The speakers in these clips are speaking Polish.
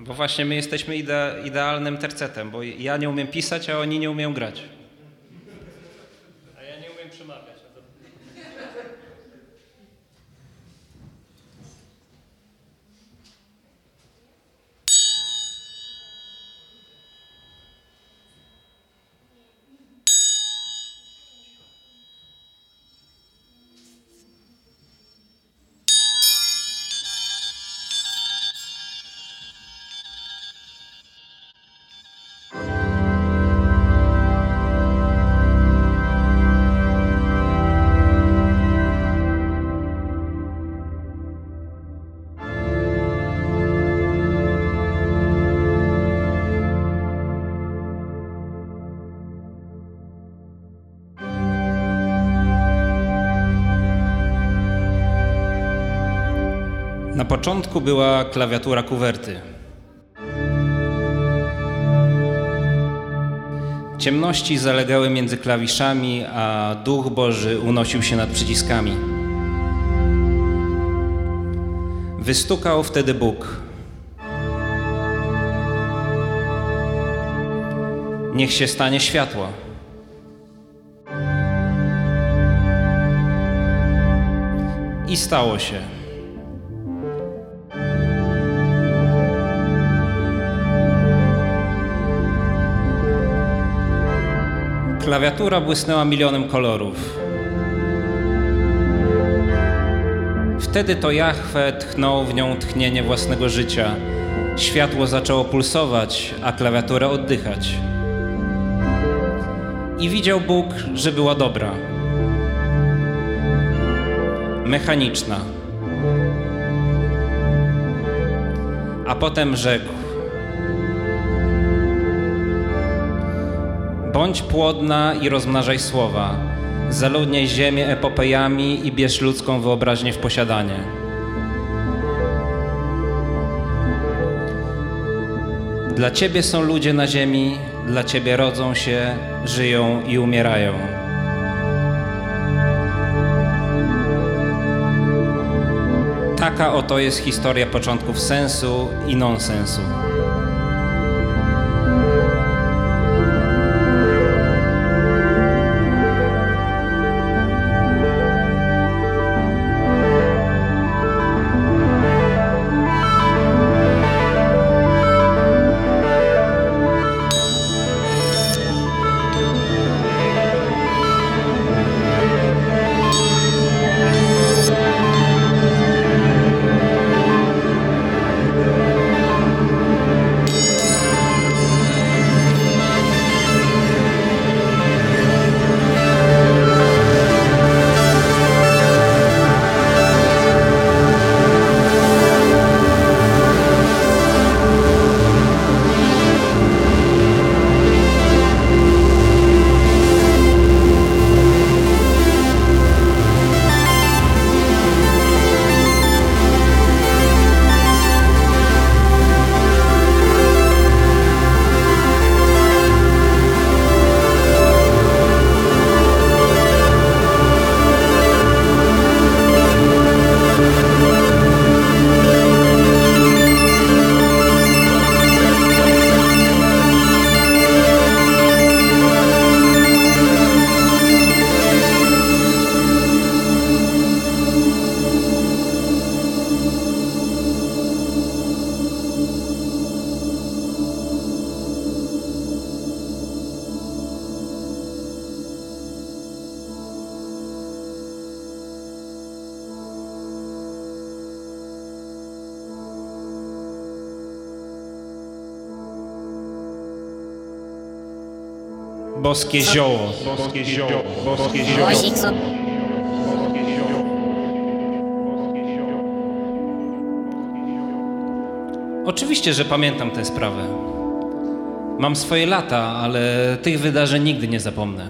Bo właśnie my jesteśmy ide idealnym tercetem, bo ja nie umiem pisać, a oni nie umieją grać. Początku była klawiatura kuwerty. Ciemności zalegały między klawiszami, a Duch Boży unosił się nad przyciskami. Wystukał wtedy Bóg. Niech się stanie światło. I stało się. Klawiatura błysnęła milionem kolorów. Wtedy to Jahwe tchnął w nią tchnienie własnego życia. Światło zaczęło pulsować, a klawiatura oddychać. I widział Bóg, że była dobra. Mechaniczna. A potem rzekł: Bądź płodna i rozmnażaj słowa. Zaludniaj ziemię epopejami i bierz ludzką wyobraźnię w posiadanie. Dla Ciebie są ludzie na ziemi, dla Ciebie rodzą się, żyją i umierają. Taka oto jest historia początków sensu i nonsensu. Boskie zioło. Boskie zioło, boskie zioło. Oczywiście, że pamiętam tę sprawę. Mam swoje lata, ale tych wydarzeń nigdy nie zapomnę.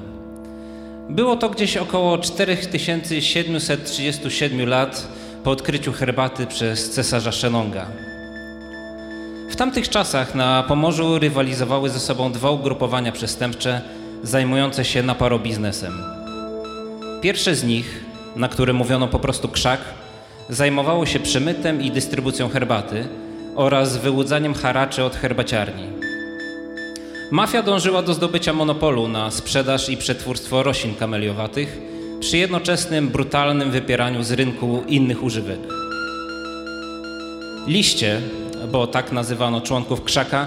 Było to gdzieś około 4737 lat po odkryciu herbaty przez cesarza Shenonga. W tamtych czasach na Pomorzu rywalizowały ze sobą dwa ugrupowania przestępcze zajmujące się naparobiznesem. Pierwsze z nich, na które mówiono po prostu krzak, zajmowało się przemytem i dystrybucją herbaty oraz wyłudzaniem haraczy od herbaciarni. Mafia dążyła do zdobycia monopolu na sprzedaż i przetwórstwo roślin kameliowatych przy jednoczesnym brutalnym wypieraniu z rynku innych używek. Liście, bo tak nazywano członków krzaka,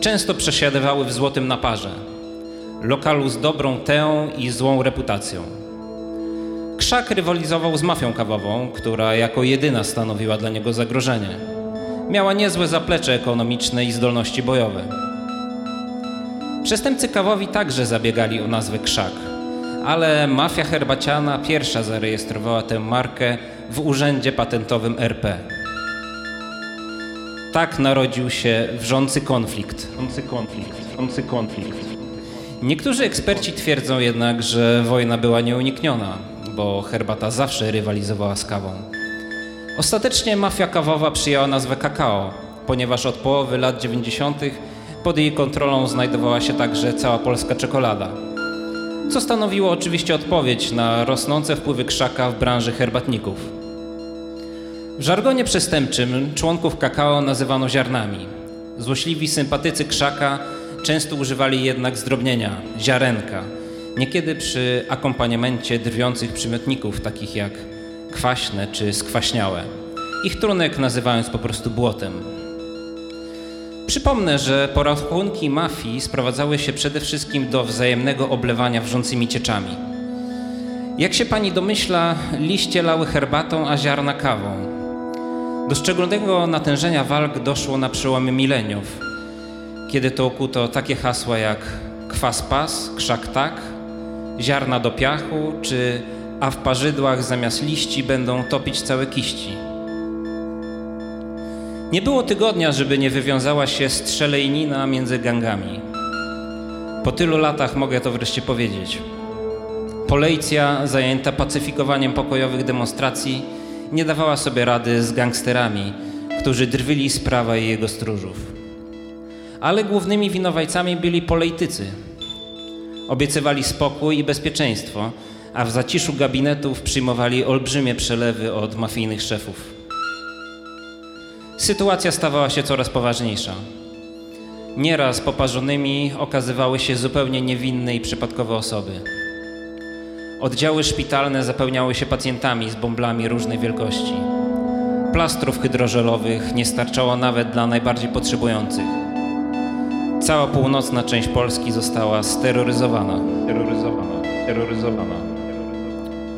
często przesiadywały w złotym naparze. Lokalu z dobrą teą i złą reputacją. Krzak rywalizował z mafią kawową, która jako jedyna stanowiła dla niego zagrożenie. Miała niezłe zaplecze ekonomiczne i zdolności bojowe. Przestępcy kawowi także zabiegali o nazwę krzak, ale mafia herbaciana pierwsza zarejestrowała tę markę w urzędzie patentowym RP. Tak narodził się wrzący konflikt. Wrzący konflikt. Wrzący konflikt. Niektórzy eksperci twierdzą jednak, że wojna była nieunikniona, bo herbata zawsze rywalizowała z kawą. Ostatecznie mafia kawowa przyjęła nazwę kakao, ponieważ od połowy lat 90. pod jej kontrolą znajdowała się także cała polska czekolada. Co stanowiło oczywiście odpowiedź na rosnące wpływy krzaka w branży herbatników. W żargonie przestępczym członków kakao nazywano ziarnami. Złośliwi sympatycy krzaka często używali jednak zdrobnienia, ziarenka, niekiedy przy akompaniamencie drwiących przymiotników takich jak kwaśne czy skwaśniałe. Ich trunek nazywając po prostu błotem. Przypomnę, że porachunki mafii sprowadzały się przede wszystkim do wzajemnego oblewania wrzącymi cieczami. Jak się pani domyśla, liście lały herbatą, a ziarna kawą. Do szczególnego natężenia walk doszło na przełomie mileniów, kiedy to okuto takie hasła jak kwas pas, krzak tak, ziarna do piachu, czy a w parzydłach zamiast liści będą topić całe kiści. Nie było tygodnia, żeby nie wywiązała się strzelejnina między gangami. Po tylu latach mogę to wreszcie powiedzieć. Policja, zajęta pacyfikowaniem pokojowych demonstracji, nie dawała sobie rady z gangsterami, którzy drwili z prawa i jego stróżów. Ale głównymi winowajcami byli politycy. Obiecywali spokój i bezpieczeństwo, a w zaciszu gabinetów przyjmowali olbrzymie przelewy od mafijnych szefów. Sytuacja stawała się coraz poważniejsza. Nieraz poparzonymi okazywały się zupełnie niewinne i przypadkowe osoby. Oddziały szpitalne zapełniały się pacjentami z bąblami różnej wielkości. Plastrów hydrożelowych nie starczało nawet dla najbardziej potrzebujących. Cała północna część Polski została steroryzowana. Terroryzowana. Terroryzowana.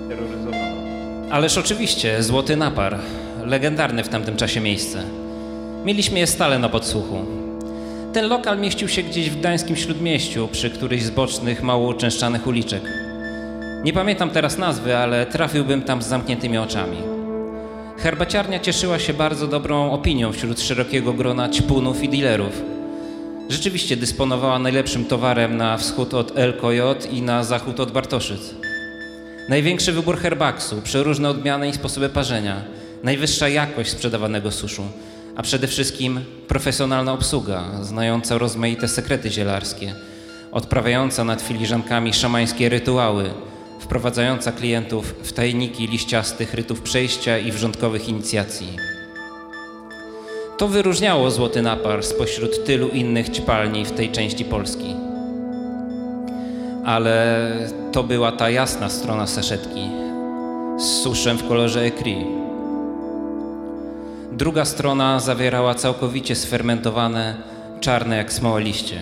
Terroryzowana. Ależ oczywiście, złoty napar, legendarne w tamtym czasie miejsce. Mieliśmy je stale na podsłuchu. Ten lokal mieścił się gdzieś w gdańskim śródmieściu, przy którejś z bocznych, mało uczęszczanych uliczek. Nie pamiętam teraz nazwy, ale trafiłbym tam z zamkniętymi oczami. Herbaciarnia cieszyła się bardzo dobrą opinią wśród szerokiego grona ćpunów i dealerów. Rzeczywiście dysponowała najlepszym towarem na wschód od LKJ i na zachód od Bartoszyc. Największy wybór herbaksu, przeróżne odmiany i sposoby parzenia, najwyższa jakość sprzedawanego suszu, a przede wszystkim profesjonalna obsługa, znająca rozmaite sekrety zielarskie, odprawiająca nad filiżankami szamańskie rytuały, wprowadzająca klientów w tajniki liściastych rytów przejścia i wrzątkowych inicjacji. To wyróżniało Złoty Napar spośród tylu innych ćpalni w tej części Polski. Ale to była ta jasna strona saszetki z suszem w kolorze ekri. Druga strona zawierała całkowicie sfermentowane, czarne jak smoła liście.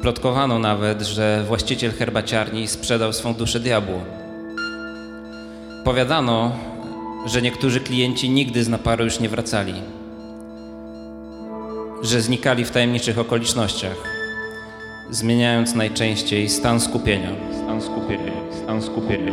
Plotkowano nawet, że właściciel herbaciarni sprzedał swą duszę diabłu. Powiadano, że niektórzy klienci nigdy z naparu już nie wracali, że znikali w tajemniczych okolicznościach, zmieniając najczęściej stan skupienia. Stan skupienia. Stan skupienia.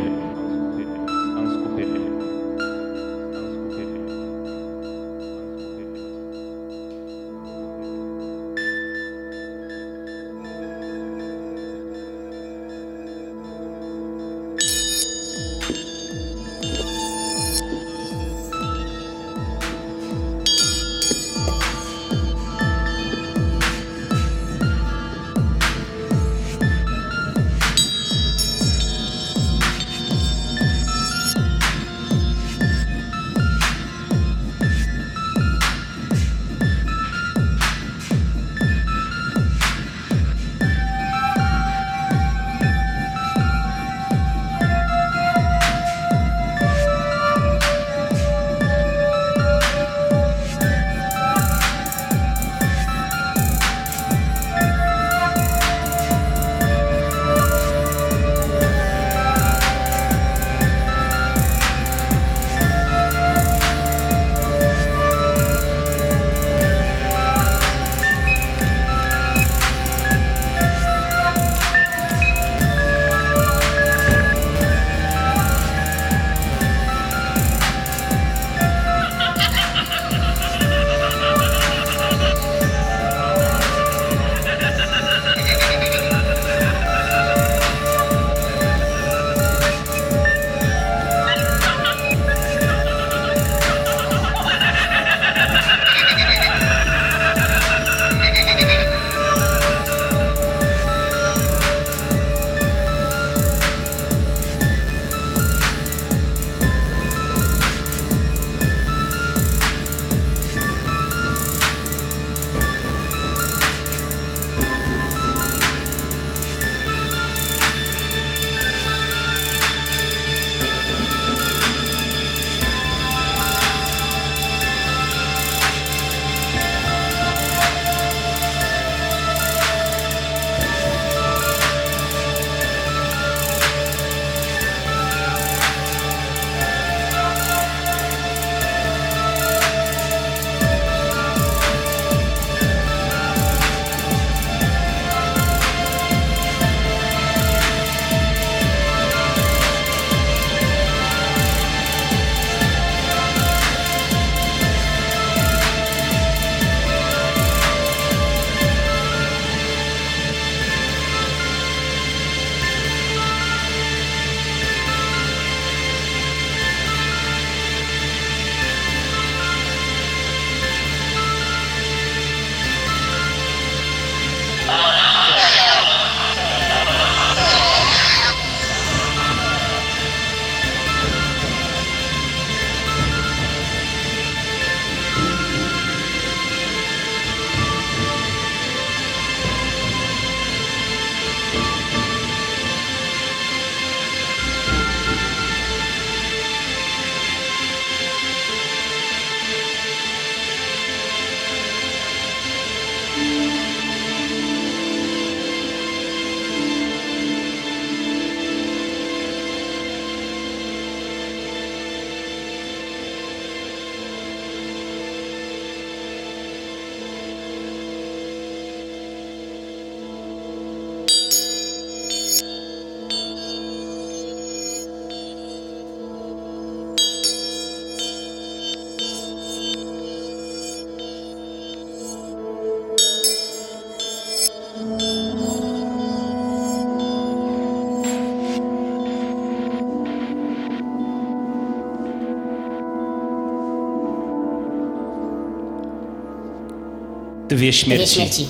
Dwie Dwie śmierci.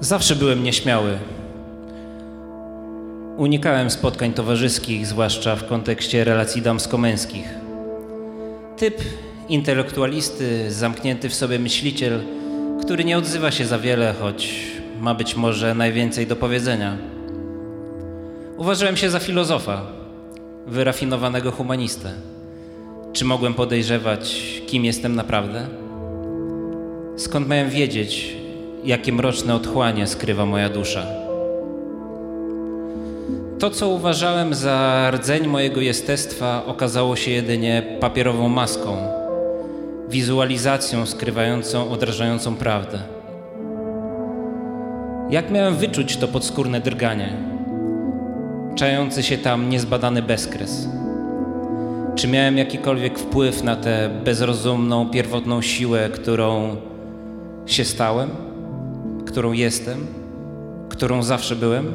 Zawsze byłem nieśmiały. Unikałem spotkań towarzyskich, zwłaszcza w kontekście relacji damsko-męskich. Typ intelektualisty, zamknięty w sobie myśliciel, który nie odzywa się za wiele, choć ma być może najwięcej do powiedzenia. Uważałem się za filozofa, wyrafinowanego humanistę. Czy mogłem podejrzewać, kim jestem naprawdę? Skąd miałem wiedzieć, jakie mroczne otchłanie skrywa moja dusza? To, co uważałem za rdzeń mojego jestestwa, okazało się jedynie papierową maską, wizualizacją skrywającą odrażającą prawdę. Jak miałem wyczuć to podskórne drganie, czający się tam niezbadany bezkres? Czy miałem jakikolwiek wpływ na tę bezrozumną, pierwotną siłę, którą się stałem, którą jestem, którą zawsze byłem?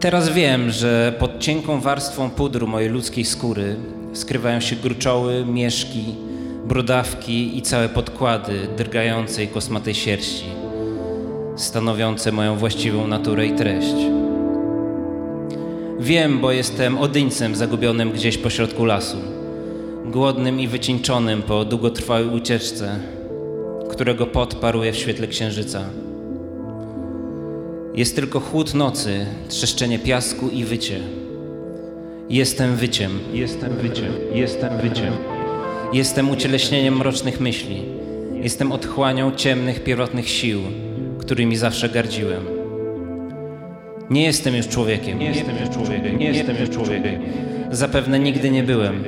Teraz wiem, że pod cienką warstwą pudru mojej ludzkiej skóry skrywają się gruczoły, mieszki, brudawki i całe podkłady drgającej kosmatej sierści, stanowiące moją właściwą naturę i treść. Wiem, bo jestem odyńcem zagubionym gdzieś pośrodku lasu, głodnym i wycieńczonym po długotrwałej ucieczce, którego pot paruje w świetle księżyca. Jest tylko chłód nocy, trzeszczenie piasku i wycie. Jestem wyciem. Jestem wyciem, jestem wyciem. Jestem ucieleśnieniem mrocznych myśli. Jestem otchłanią ciemnych, pierwotnych sił, którymi zawsze gardziłem. Nie jestem już człowiekiem. Nie jestem już człowiekiem, nie jestem już człowiekiem. Zapewne nigdy nie byłem.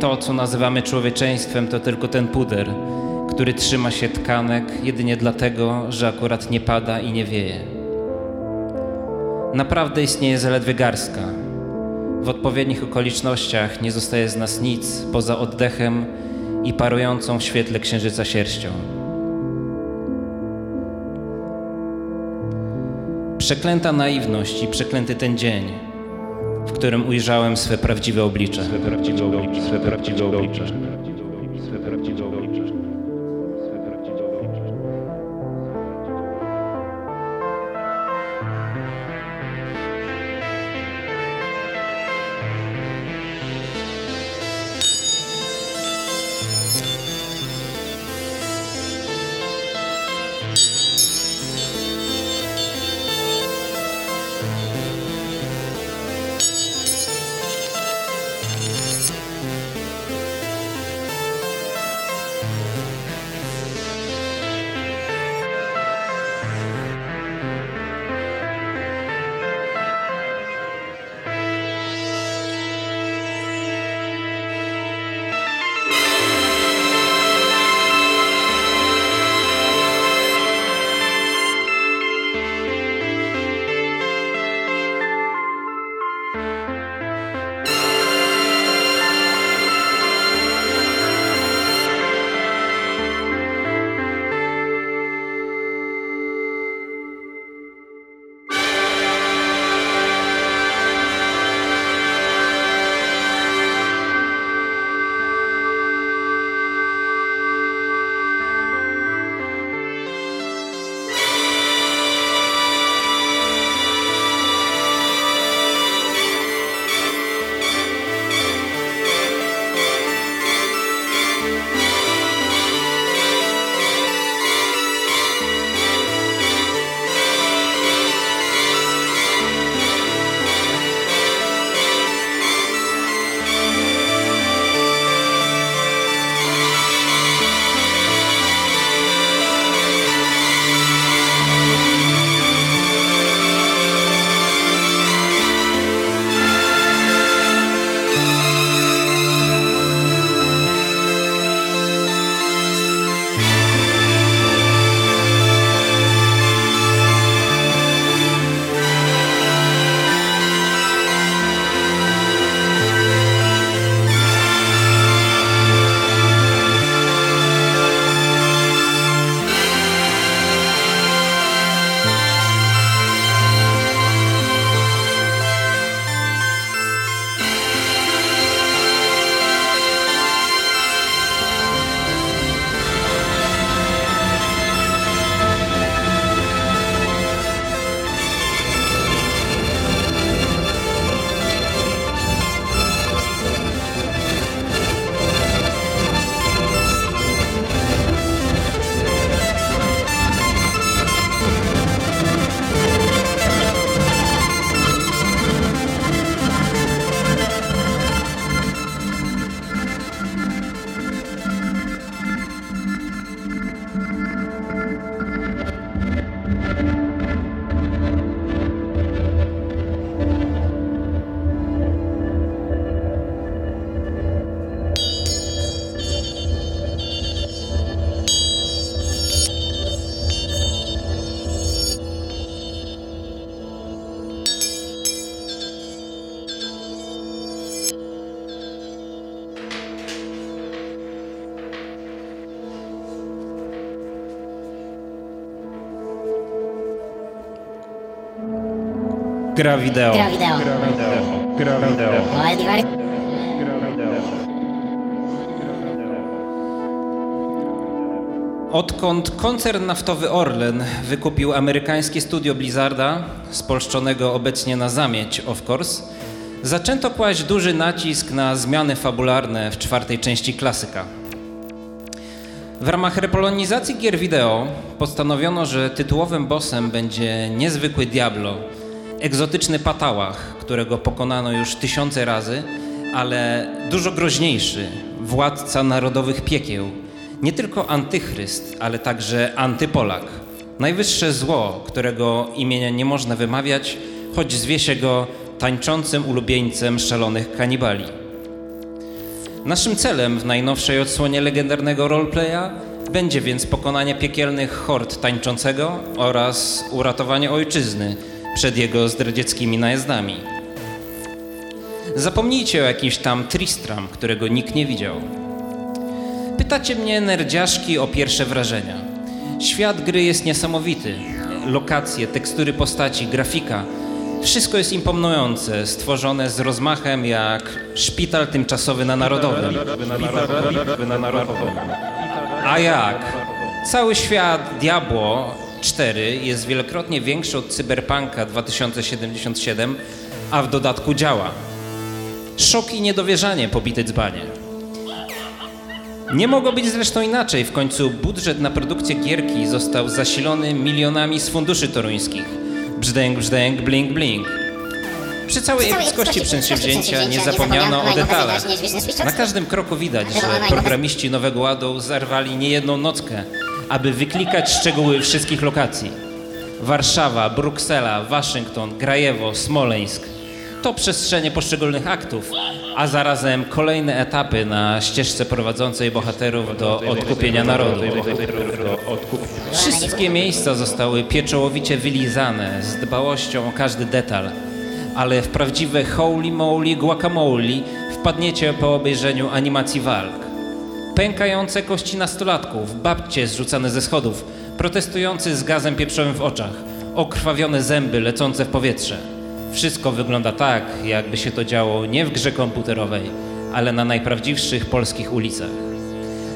To, co nazywamy człowieczeństwem, to tylko ten puder, który trzyma się tkanek jedynie dlatego, że akurat nie pada i nie wieje. Naprawdę istnieje zaledwie garstka. W odpowiednich okolicznościach nie zostaje z nas nic poza oddechem i parującą w świetle księżyca sierścią. Przeklęta naiwność i przeklęty ten dzień, w którym ujrzałem swe prawdziwe oblicze. Swe prawdziwe oblicze, swe prawdziwe oblicze. Gra wideo. Gra wideo. Wideo. Gra wideo. O, Edgar. Gra wideo. Odkąd koncern naftowy Orlen wykupił amerykańskie studio Blizzarda, spolszczonego obecnie na zamieć, of course, zaczęto kłaść duży nacisk na zmiany fabularne w czwartej części klasyka. W ramach repolonizacji gier wideo postanowiono, że tytułowym bossem będzie niezwykły Diablo, egzotyczny patałach, którego pokonano już tysiące razy, ale dużo groźniejszy, władca narodowych piekieł, nie tylko antychryst, ale także antypolak. Najwyższe zło, którego imienia nie można wymawiać, choć zwie się go tańczącym ulubieńcem szalonych kanibali. Naszym celem w najnowszej odsłonie legendarnego roleplaya będzie więc pokonanie piekielnych hord tańczącego oraz uratowanie ojczyzny przed jego zdradzieckimi najazdami. Zapomnijcie o jakimś tam Tristram, którego nikt nie widział. Pytacie mnie, nerdziaszki, o pierwsze wrażenia. Świat gry jest niesamowity. Lokacje, tekstury postaci, grafika. Wszystko jest imponujące, stworzone z rozmachem jak szpital tymczasowy na Narodowym. Na narodowym. A jak? Cały świat Diablo 4 jest wielokrotnie większy od Cyberpunka 2077, a w dodatku działa. Szok i niedowierzanie pobite dzbanie. Nie mogło być zresztą inaczej. W końcu budżet na produkcję gierki został zasilony milionami z funduszy toruńskich. Brzdęk, brzdęk, blink, blink. Przy całej epickości przedsięwzięcia nie zapomniano o detalach. Na każdym kroku widać, że programiści Nowego Ładu zarwali niejedną nockę, aby wyklikać szczegóły wszystkich lokacji. Warszawa, Bruksela, Waszyngton, Grajewo, Smoleńsk. To przestrzenie poszczególnych aktów, a zarazem kolejne etapy na ścieżce prowadzącej bohaterów do odkupienia narodu. Wszystkie miejsca zostały pieczołowicie wylizane z dbałością o każdy detal, ale w prawdziwe holy moly guacamole wpadniecie po obejrzeniu animacji walk. Pękające kości nastolatków, babcie zrzucane ze schodów, protestujący z gazem pieprzowym w oczach, okrwawione zęby lecące w powietrze. Wszystko wygląda tak, jakby się to działo nie w grze komputerowej, ale na najprawdziwszych polskich ulicach.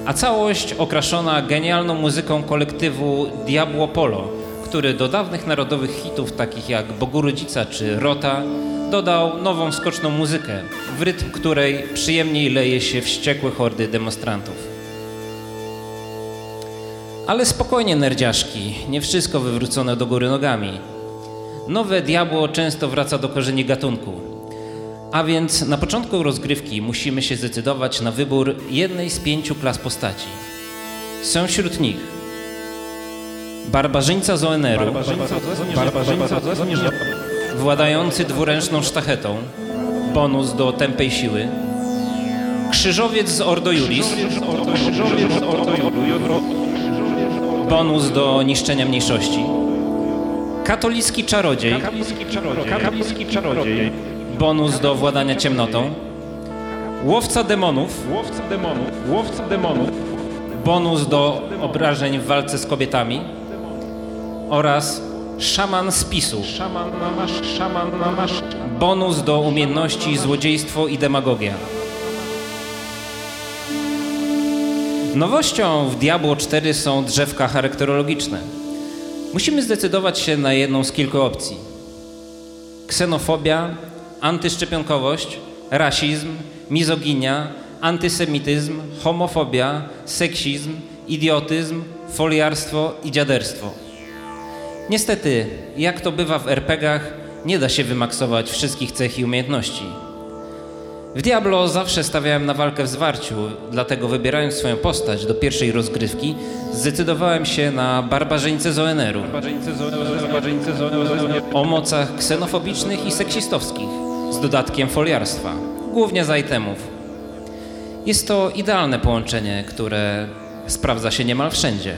A całość okraszona genialną muzyką kolektywu Diablo Polo, który do dawnych narodowych hitów takich jak Bogu Rodzica czy Rota dodał nową skoczną muzykę, w rytm której przyjemniej leje się wściekłe hordy demonstrantów. Ale spokojnie, nerdziaszki, nie wszystko wywrócone do góry nogami. Nowe Diabło często wraca do korzeni gatunku. A więc na początku rozgrywki musimy się zdecydować na wybór jednej z pięciu klas postaci. Są wśród nich barbarzyńca z ONR-u, władający dwuręczną sztachetą, bonus do tępej siły, krzyżowiec z Ordo Juris, bonus do niszczenia mniejszości, katolicki czarodziej, Katolicki czarodziej. bonus do władania ciemnotą, łowca demonów, Łowca demonów. Łowca demonów. bonus do obrażeń w walce z kobietami. Oraz szaman spisu, Szaman na masz. Szaman na masz. bonus do umiejętności złodziejstwo i demagogia. Nowością w Diablo 4 są drzewka charakterologiczne. Musimy zdecydować się na jedną z kilku opcji. Ksenofobia, antyszczepionkowość, rasizm, mizoginia, antysemityzm, homofobia, seksizm, idiotyzm, foliarstwo i dziaderstwo. Niestety, jak to bywa w RPGach, nie da się wymaksować wszystkich cech i umiejętności. W Diablo zawsze stawiałem na walkę w zwarciu, dlatego wybierając swoją postać do pierwszej rozgrywki, zdecydowałem się na barbarzyńcę z ONR-u o mocach ksenofobicznych i seksistowskich, z dodatkiem foliarstwa, głównie z itemów. Jest to idealne połączenie, które sprawdza się niemal wszędzie.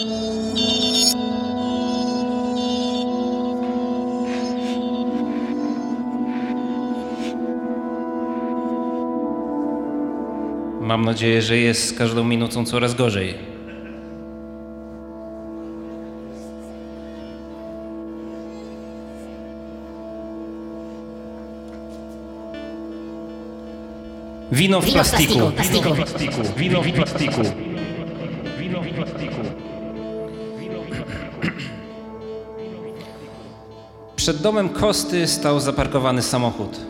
Mam nadzieję, że jest z każdą minutą coraz gorzej. Wino w Wino w plastiku. plastiku. plastiku. Wino w plastiku. Przed domem Kosty stał zaparkowany samochód.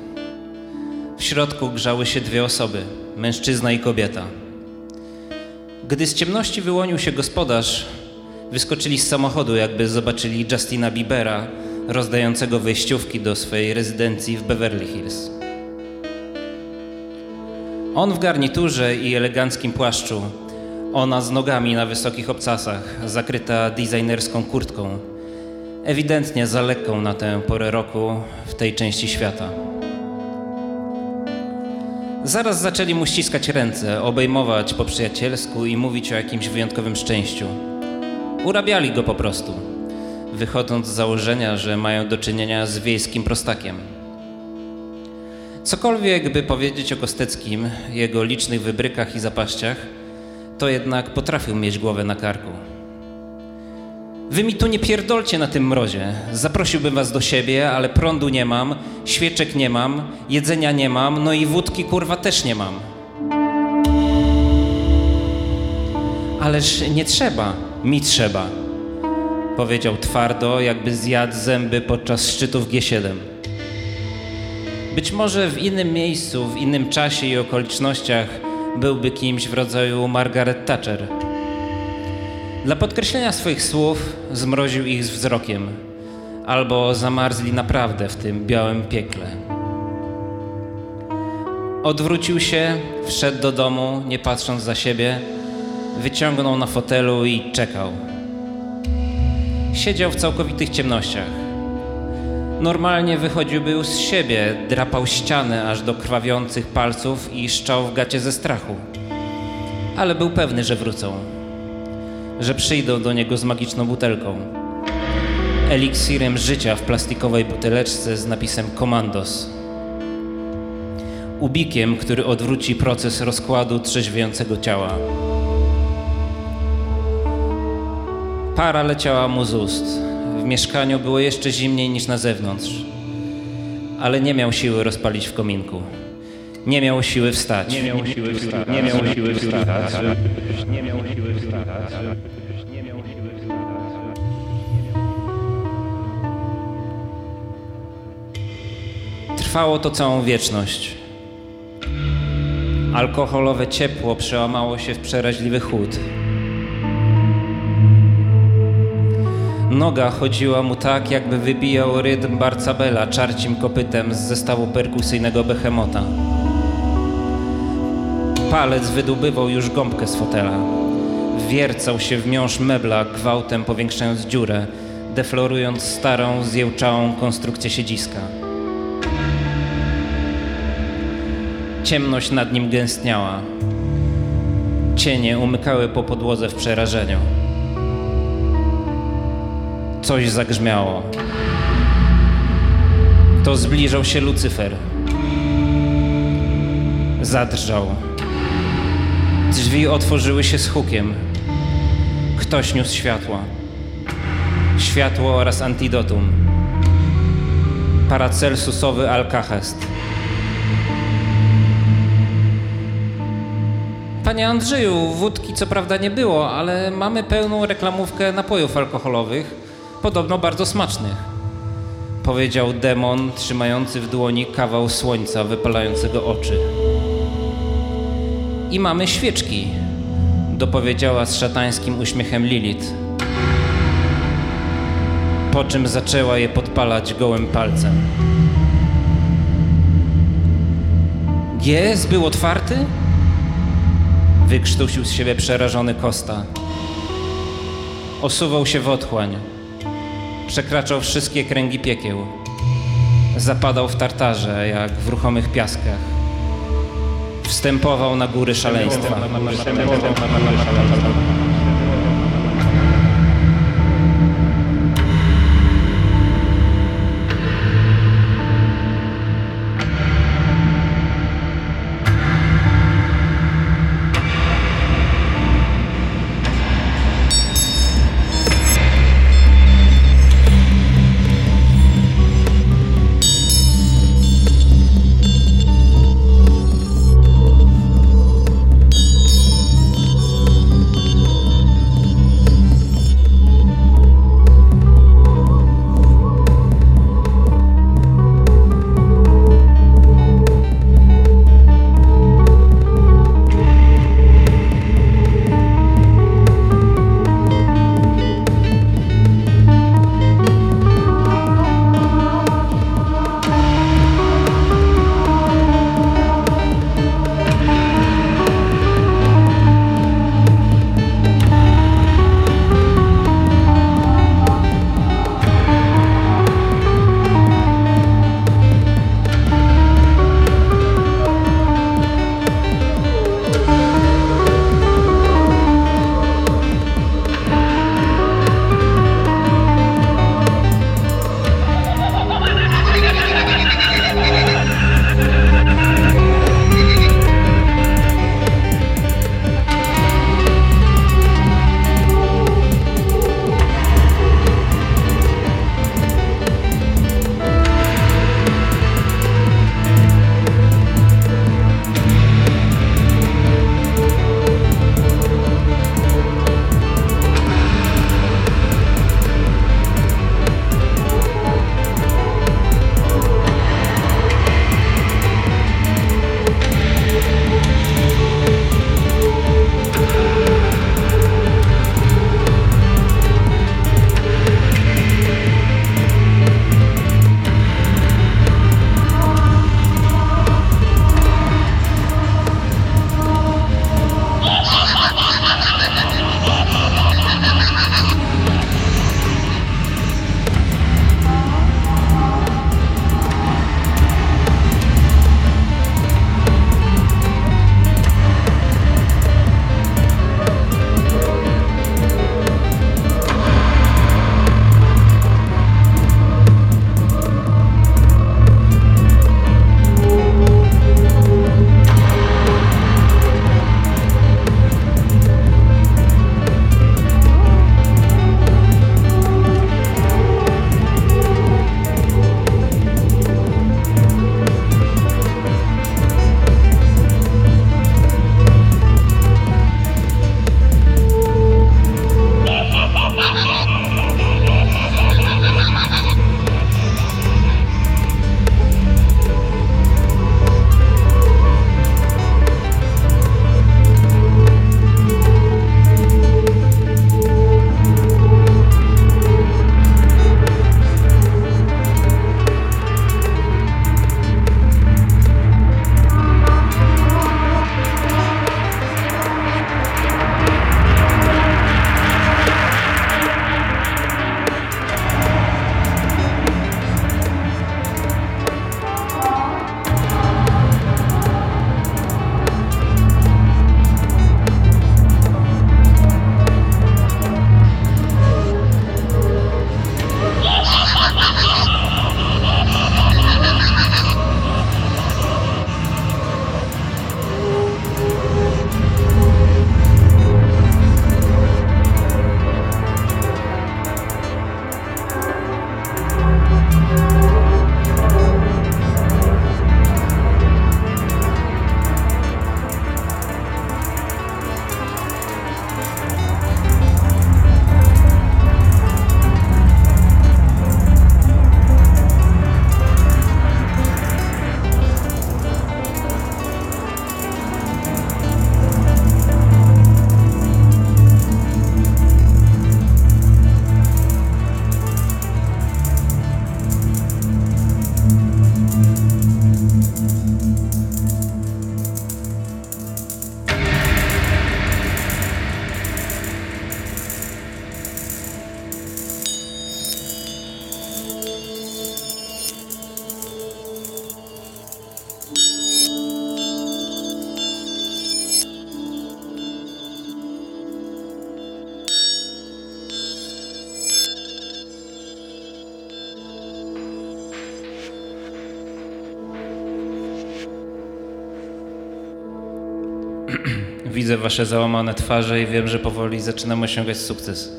W środku grzały się dwie osoby, mężczyzna i kobieta. Gdy z ciemności wyłonił się gospodarz, wyskoczyli z samochodu, jakby zobaczyli Justina Biebera rozdającego wejściówki do swojej rezydencji w Beverly Hills. On w garniturze i eleganckim płaszczu, ona z nogami na wysokich obcasach, zakryta designerską kurtką, ewidentnie za lekką na tę porę roku w tej części świata. Zaraz zaczęli mu ściskać ręce, obejmować po przyjacielsku i mówić o jakimś wyjątkowym szczęściu. Urabiali go po prostu, wychodząc z założenia, że mają do czynienia z wiejskim prostakiem. Cokolwiek by powiedzieć o Kosteckim, jego licznych wybrykach i zapaściach, to jednak potrafił mieć głowę na karku. Wy mi tu nie pierdolcie na tym mrozie. Zaprosiłbym was do siebie, ale prądu nie mam, świeczek nie mam, jedzenia nie mam, no i wódki kurwa też nie mam. Ależ nie trzeba, mi trzeba, powiedział twardo, jakby zjadł zęby podczas szczytów G7. Być może w innym miejscu, w innym czasie i okolicznościach byłby kimś w rodzaju Margaret Thatcher. Dla podkreślenia swoich słów zmroził ich z wzrokiem, albo zamarzli naprawdę w tym białym piekle. Odwrócił się, wszedł do domu, nie patrząc za siebie, wyciągnął na fotelu i czekał. Siedział w całkowitych ciemnościach. Normalnie wychodziłby z siebie, drapał ściany aż do krwawiących palców i szczał w gacie ze strachu. Ale był pewny, że wrócą że przyjdą do niego z magiczną butelką. Eliksirem życia w plastikowej buteleczce z napisem Komandos. Ubikiem, który odwróci proces rozkładu trzeźwiejącego ciała. Para leciała mu z ust. W mieszkaniu było jeszcze zimniej niż na zewnątrz. Ale nie miał siły rozpalić w kominku. Nie miał siły wstać. Nie miał siły wstać. Nie miał siły wstać. Nie miał Trwało to całą wieczność. Alkoholowe ciepło przełamało się w przeraźliwy chłód. Noga chodziła mu tak, jakby wybijał rytm Barcabela czarcim kopytem z zestawu perkusyjnego Behemota. Palec wydłubywał już gąbkę z fotela. Wiercał się w miąższ mebla, gwałtem powiększając dziurę, deflorując starą, zjełczałą konstrukcję siedziska. Ciemność nad nim gęstniała. Cienie umykały po podłodze w przerażeniu. Coś zagrzmiało. To zbliżał się Lucyfer. Zadrżał. Drzwi otworzyły się z hukiem. Ktoś niósł światła. Światło oraz antidotum. Paracelsusowy alkahest. Panie Andrzeju, wódki co prawda nie było, ale mamy pełną reklamówkę napojów alkoholowych, podobno bardzo smacznych. Powiedział demon, trzymający w dłoni kawał słońca wypalającego oczy. I mamy świeczki, dopowiedziała z szatańskim uśmiechem Lilith. Po czym zaczęła je podpalać gołym palcem. Jest, był otwarty? Wykrztusił z siebie przerażony Kosta. Osuwał się w otchłań. Przekraczał wszystkie kręgi piekieł. Zapadał w tartarze, jak w ruchomych piaskach. Wstępował na góry szaleństwa. Widzę wasze załamane twarze i wiem, że powoli zaczynam osiągać sukces.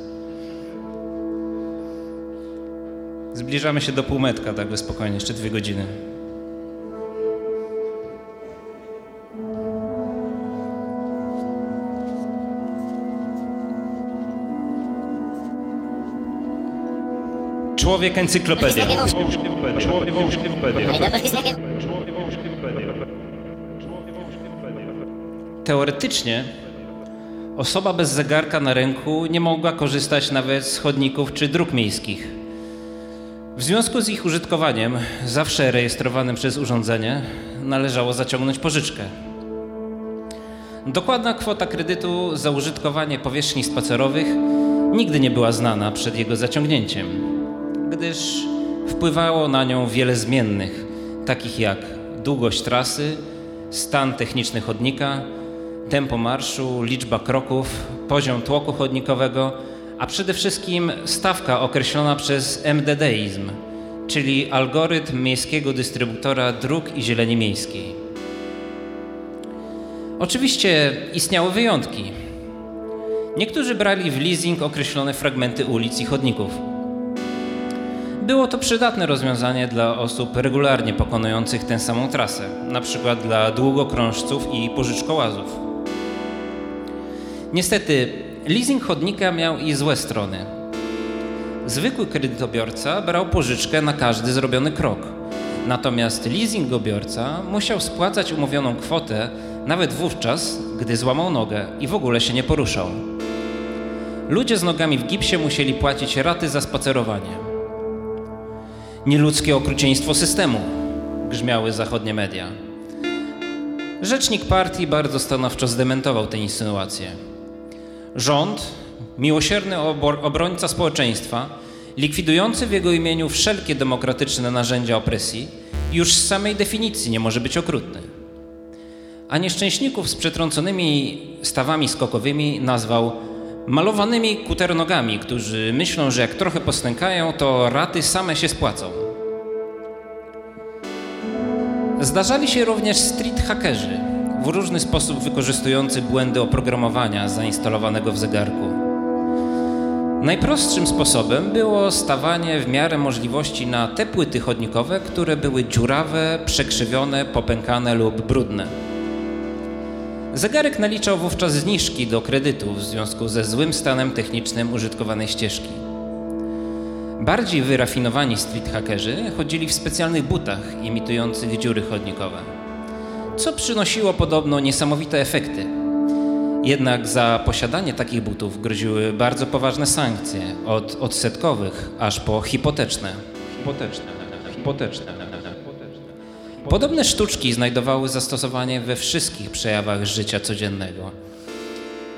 Zbliżamy się do półmetka, tak spokojnie, jeszcze dwie godziny. Człowiek encyklopedia. Człowiek Wikipedia. Teoretycznie osoba bez zegarka na ręku nie mogła korzystać nawet z chodników czy dróg miejskich. W związku z ich użytkowaniem, zawsze rejestrowanym przez urządzenie, należało zaciągnąć pożyczkę. Dokładna kwota kredytu za użytkowanie powierzchni spacerowych nigdy nie była znana przed jego zaciągnięciem, gdyż wpływało na nią wiele zmiennych, takich jak długość trasy, stan techniczny chodnika, tempo marszu, liczba kroków, poziom tłoku chodnikowego, a przede wszystkim stawka określona przez MDDizm, czyli algorytm miejskiego dystrybutora dróg i zieleni miejskiej. Oczywiście istniały wyjątki. Niektórzy brali w leasing określone fragmenty ulic i chodników. Było to przydatne rozwiązanie dla osób regularnie pokonujących tę samą trasę, przykład dla długokrążców i pożyczkołazów. Niestety, leasing chodnika miał i złe strony. Zwykły kredytobiorca brał pożyczkę na każdy zrobiony krok, natomiast leasingobiorca musiał spłacać umówioną kwotę nawet wówczas, gdy złamał nogę i w ogóle się nie poruszał. Ludzie z nogami w gipsie musieli płacić raty za spacerowanie. Nieludzkie okrucieństwo systemu, grzmiały zachodnie media. Rzecznik partii bardzo stanowczo zdementował tę insynuację. Rząd, miłosierny obrońca społeczeństwa, likwidujący w jego imieniu wszelkie demokratyczne narzędzia opresji, już z samej definicji nie może być okrutny. A nieszczęśników z przetrąconymi stawami skokowymi nazwał malowanymi kuternogami, którzy myślą, że jak trochę postękają, to raty same się spłacą. Zdarzali się również street hackerzy, w różny sposób wykorzystujący błędy oprogramowania zainstalowanego w zegarku. Najprostszym sposobem było stawanie w miarę możliwości na te płyty chodnikowe, które były dziurawe, przekrzywione, popękane lub brudne. Zegarek naliczał wówczas zniżki do kredytu w związku ze złym stanem technicznym użytkowanej ścieżki. Bardziej wyrafinowani street hackerzy chodzili w specjalnych butach imitujących dziury chodnikowe, co przynosiło podobno niesamowite efekty. Jednak za posiadanie takich butów groziły bardzo poważne sankcje, od odsetkowych aż po hipoteczne. Hipoteczne. Hipoteczne. Podobne sztuczki znajdowały zastosowanie we wszystkich przejawach życia codziennego.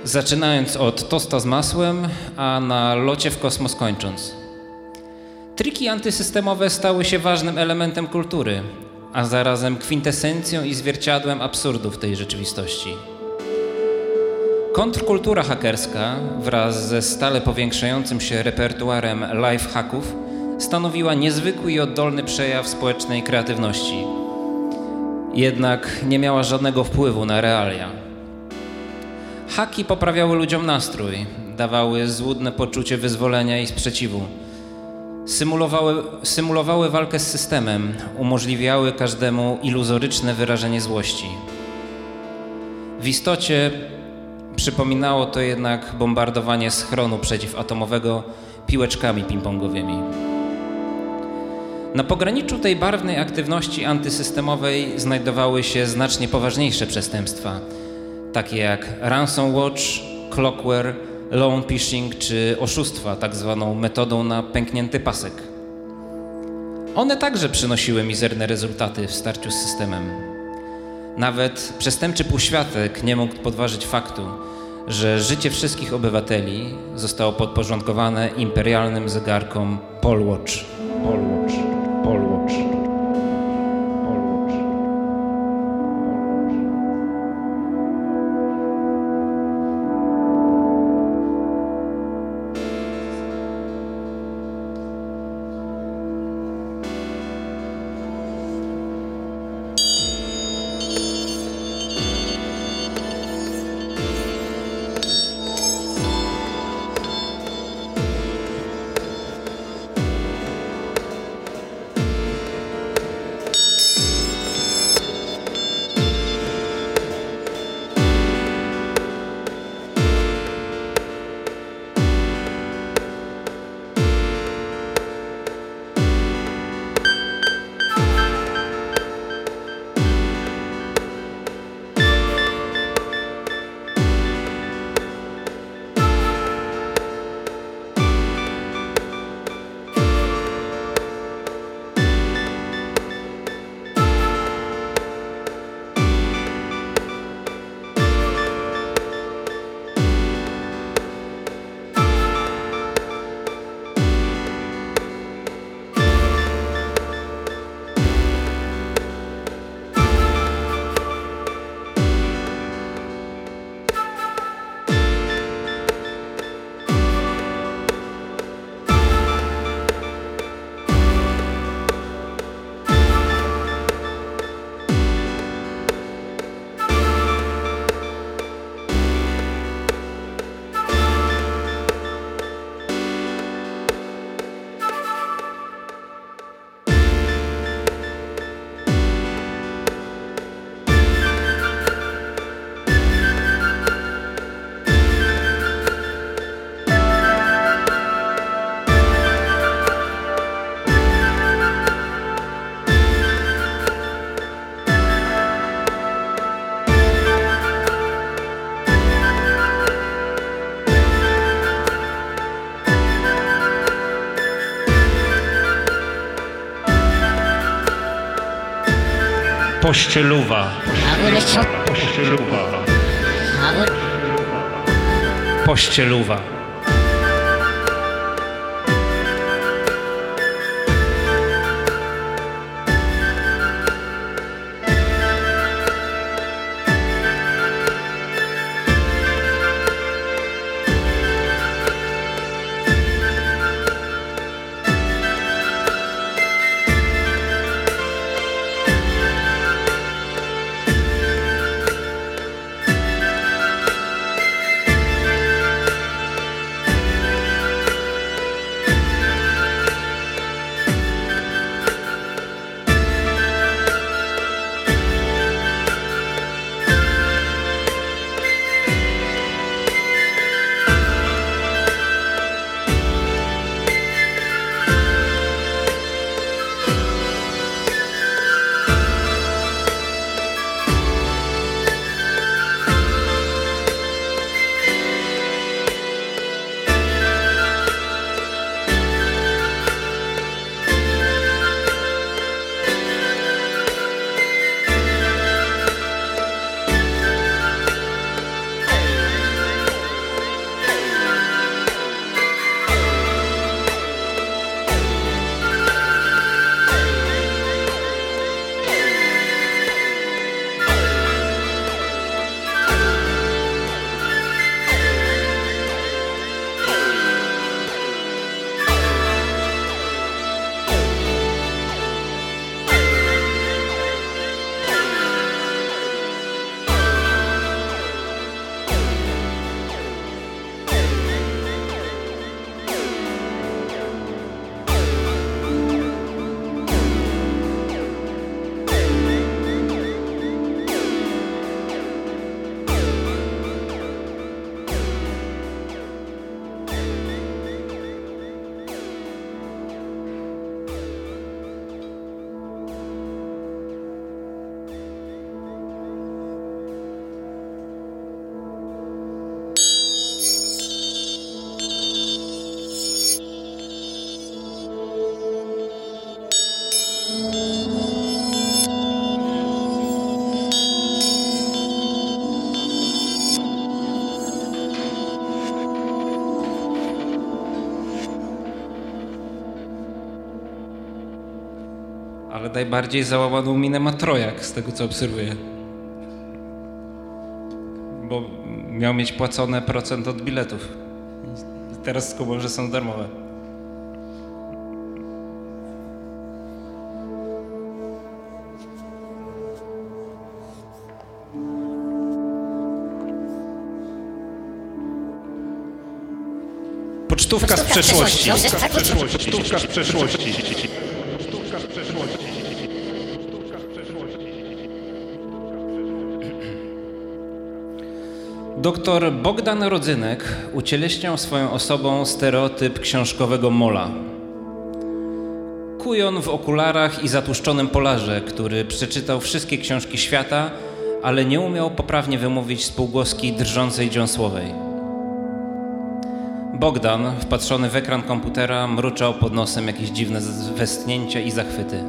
Zaczynając od tosta z masłem, a na locie w kosmos kończąc. Triki antysystemowe stały się ważnym elementem kultury, a zarazem kwintesencją i zwierciadłem absurdów tej rzeczywistości. Kontrkultura hakerska wraz ze stale powiększającym się repertuarem live hacków stanowiła niezwykły i oddolny przejaw społecznej kreatywności. Jednak nie miała żadnego wpływu na realia. Haki poprawiały ludziom nastrój, dawały złudne poczucie wyzwolenia i sprzeciwu Symulowały, symulowały walkę z systemem, umożliwiały każdemu iluzoryczne wyrażenie złości. W istocie przypominało to jednak bombardowanie schronu przeciwatomowego piłeczkami ping-pongowymi. Na pograniczu tej barwnej aktywności antysystemowej znajdowały się znacznie poważniejsze przestępstwa, takie jak Ransom Watch, Clockware, loan phishing czy oszustwa, tak zwaną metodą na pęknięty pasek. One także przynosiły mizerne rezultaty w starciu z systemem. Nawet przestępczy półświatek nie mógł podważyć faktu, że życie wszystkich obywateli zostało podporządkowane imperialnym zegarkom Polwatch. Polwatch. Polwatch. Pościeluwa. Mały leszczo. Najbardziej załamaną minę ma Trojak, z tego co obserwuję. Bo miał mieć płacone procent od biletów. Teraz skumał, że są darmowe. Pocztówka z przeszłości. Sztuka z przeszłości. Doktor Bogdan Rodzynek ucieleśniał swoją osobą stereotyp książkowego mola. Kujon w okularach i zatłuszczonym polarze, który przeczytał wszystkie książki świata, ale nie umiał poprawnie wymówić spółgłoski drżącej dziąsłowej. Bogdan, wpatrzony w ekran komputera, mruczał pod nosem jakieś dziwne westchnięcia i zachwyty.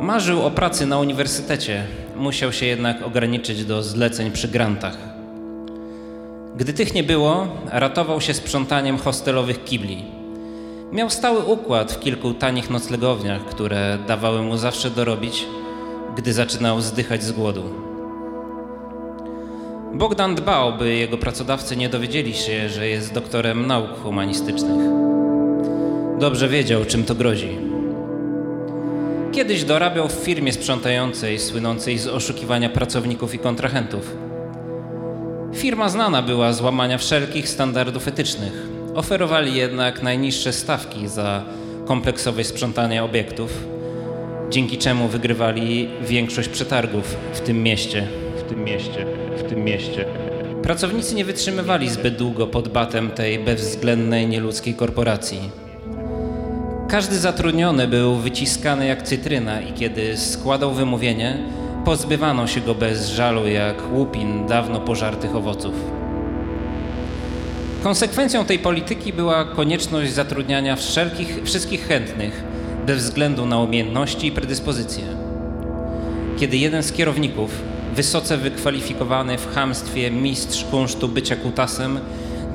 Marzył o pracy na uniwersytecie, musiał się jednak ograniczyć do zleceń przy grantach. Gdy tych nie było, ratował się sprzątaniem hostelowych kibli. Miał stały układ w kilku tanich noclegowniach, które dawały mu zawsze dorobić, gdy zaczynał zdychać z głodu. Bogdan dbał, by jego pracodawcy nie dowiedzieli się, że jest doktorem nauk humanistycznych. Dobrze wiedział, czym to grozi. Kiedyś dorabiał w firmie sprzątającej, słynącej z oszukiwania pracowników i kontrahentów. Firma znana była z łamania wszelkich standardów etycznych. Oferowali jednak najniższe stawki za kompleksowe sprzątanie obiektów, dzięki czemu wygrywali większość przetargów w tym mieście. W tym mieście. W tym mieście. Pracownicy nie wytrzymywali zbyt długo pod batem tej bezwzględnej, nieludzkiej korporacji. Każdy zatrudniony był wyciskany jak cytryna i kiedy składał wymówienie, pozbywano się go bez żalu jak łupin dawno pożartych owoców. Konsekwencją tej polityki była konieczność zatrudniania wszelkich, wszystkich chętnych bez względu na umiejętności i predyspozycje. kiedy jeden z kierowników, wysoce wykwalifikowany w chamstwie mistrz kunsztu bycia kutasem,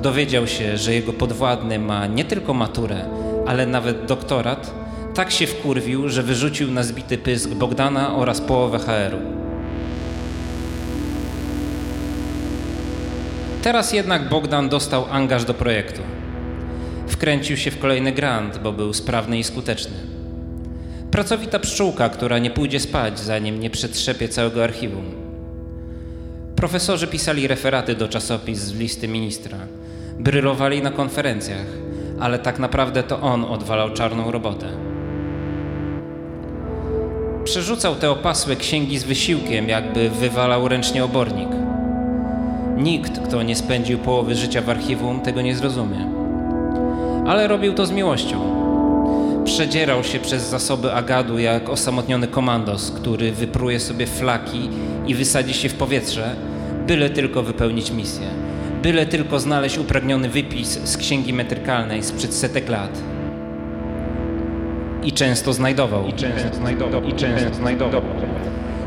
dowiedział się, że jego podwładny ma nie tylko maturę, ale nawet doktorat, tak się wkurwił, że wyrzucił na zbity pysk Bogdana oraz połowę HR-u. Teraz jednak Bogdan dostał angaż do projektu. Wkręcił się w kolejny grant, bo był sprawny i skuteczny. Pracowita pszczółka, która nie pójdzie spać, zanim nie przetrzepie całego archiwum. Profesorzy pisali referaty do czasopis z listy ministra. Brylowali na konferencjach, ale tak naprawdę to on odwalał czarną robotę. Przerzucał te opasłe księgi z wysiłkiem, jakby wywalał ręcznie obornik. Nikt, kto nie spędził połowy życia w archiwum, tego nie zrozumie. Ale robił to z miłością. Przedzierał się przez zasoby agadu jak osamotniony komandos, który wypruje sobie flaki i wysadzi się w powietrze, byle tylko wypełnić misję. Byle tylko znaleźć upragniony wypis z księgi metrykalnej sprzed setek lat. I często znajdował. I często znajdował. I często znajdował.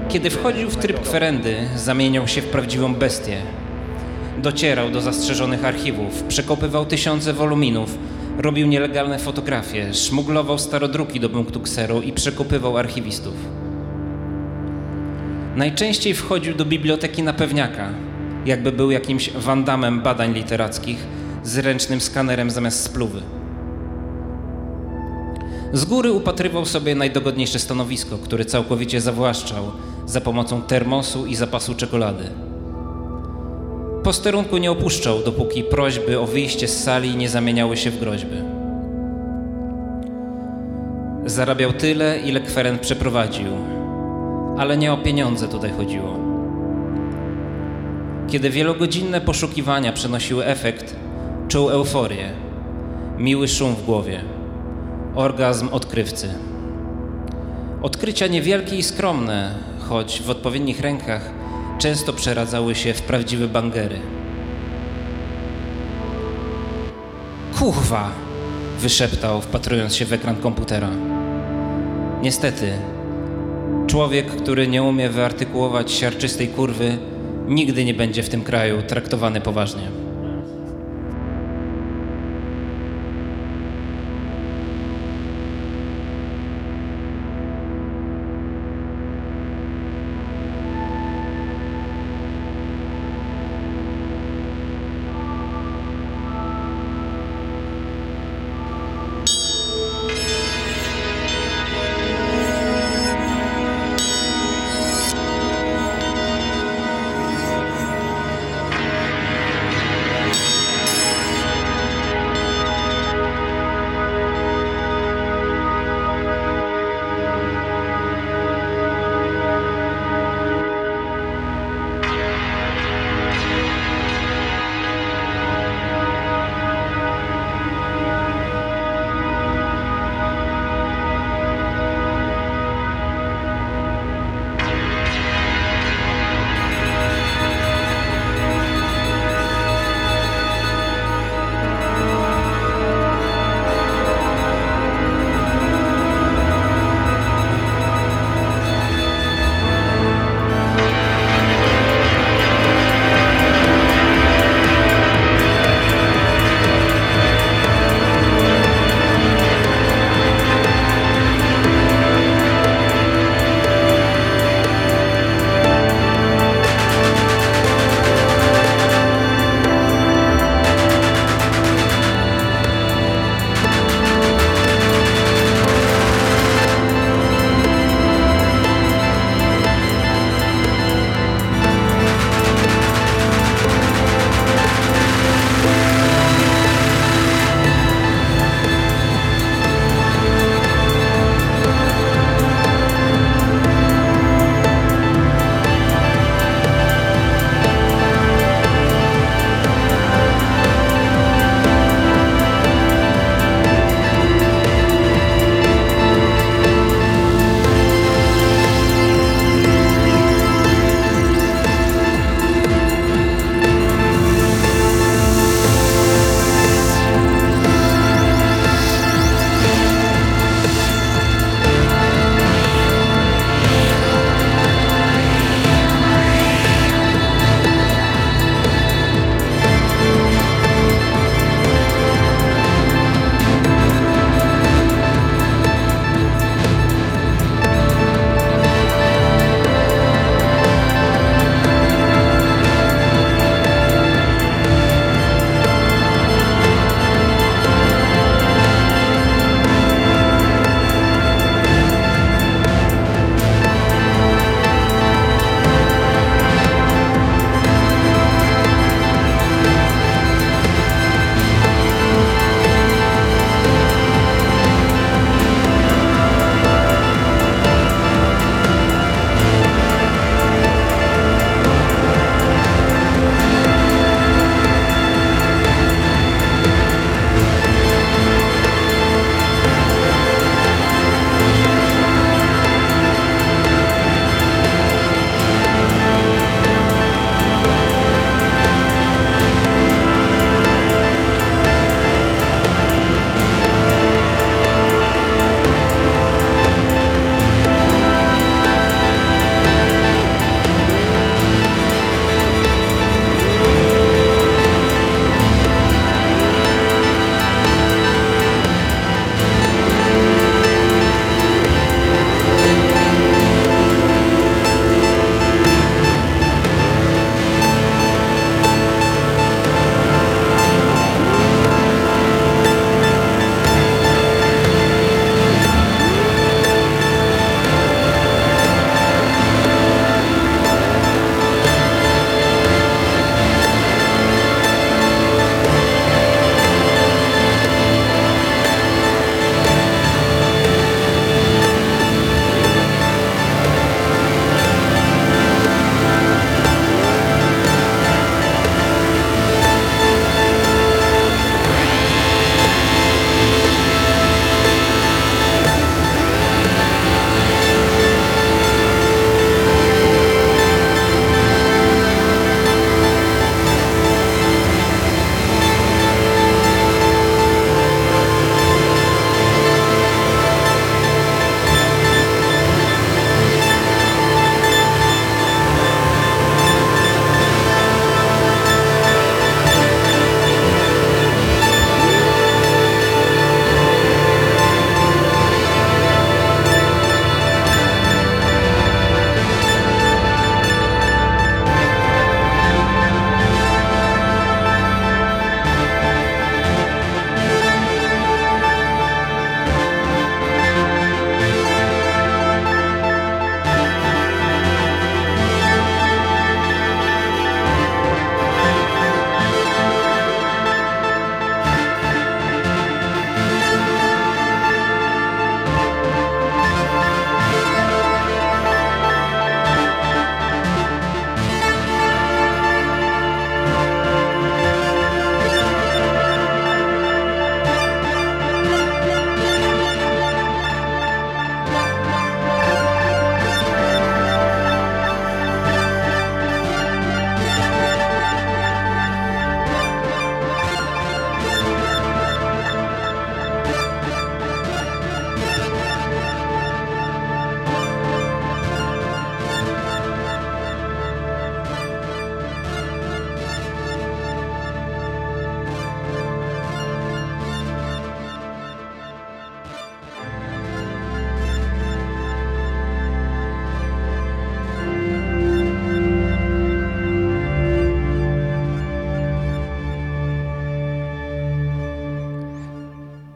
Kiedy wchodził w tryb kwerendy, zamieniał się w prawdziwą bestię. Docierał do zastrzeżonych archiwów, przekopywał tysiące woluminów, robił nielegalne fotografie, szmuglował starodruki do punktu kseru i przekopywał archiwistów. Najczęściej wchodził do biblioteki na pewniaka, jakby był jakimś wandamem badań literackich z ręcznym skanerem zamiast spluwy. Z góry upatrywał sobie najdogodniejsze stanowisko, które całkowicie zawłaszczał za pomocą termosu i zapasu czekolady. Posterunku nie opuszczał, dopóki prośby o wyjście z sali nie zamieniały się w groźby. Zarabiał tyle, ile kweren przeprowadził, ale nie o pieniądze tutaj chodziło. Kiedy wielogodzinne poszukiwania przynosiły efekt, czuł euforię, miły szum w głowie, orgazm odkrywcy. Odkrycia niewielkie i skromne, choć w odpowiednich rękach często przeradzały się w prawdziwe bangery. Kuchwa! wyszeptał, wpatrując się w ekran komputera. Niestety, człowiek, który nie umie wyartykułować siarczystej kurwy, nigdy nie będzie w tym kraju traktowany poważnie.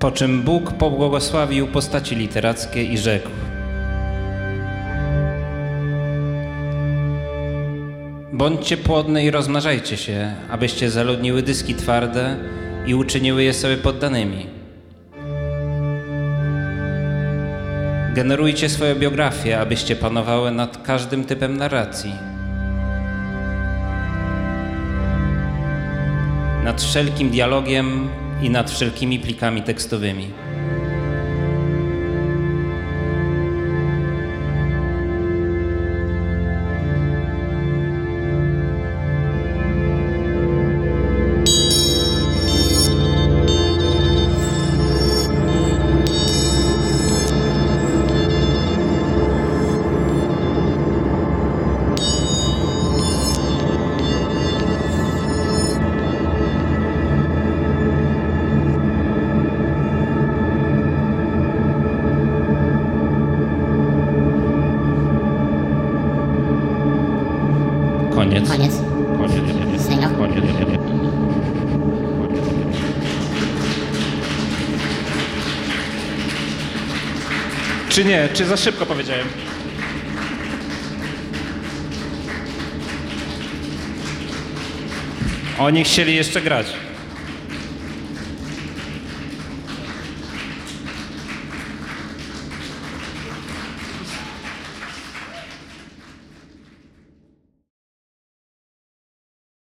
Po czym Bóg pobłogosławił postaci literackie i rzekł: Bądźcie płodne i rozmnażajcie się, abyście zaludniły dyski twarde i uczyniły je sobie poddanymi. Generujcie swoje biografie, abyście panowały nad każdym typem narracji. Nad wszelkim dialogiem i nad wszelkimi plikami tekstowymi. Czy nie? Czy za szybko powiedziałem? Oni chcieli jeszcze grać.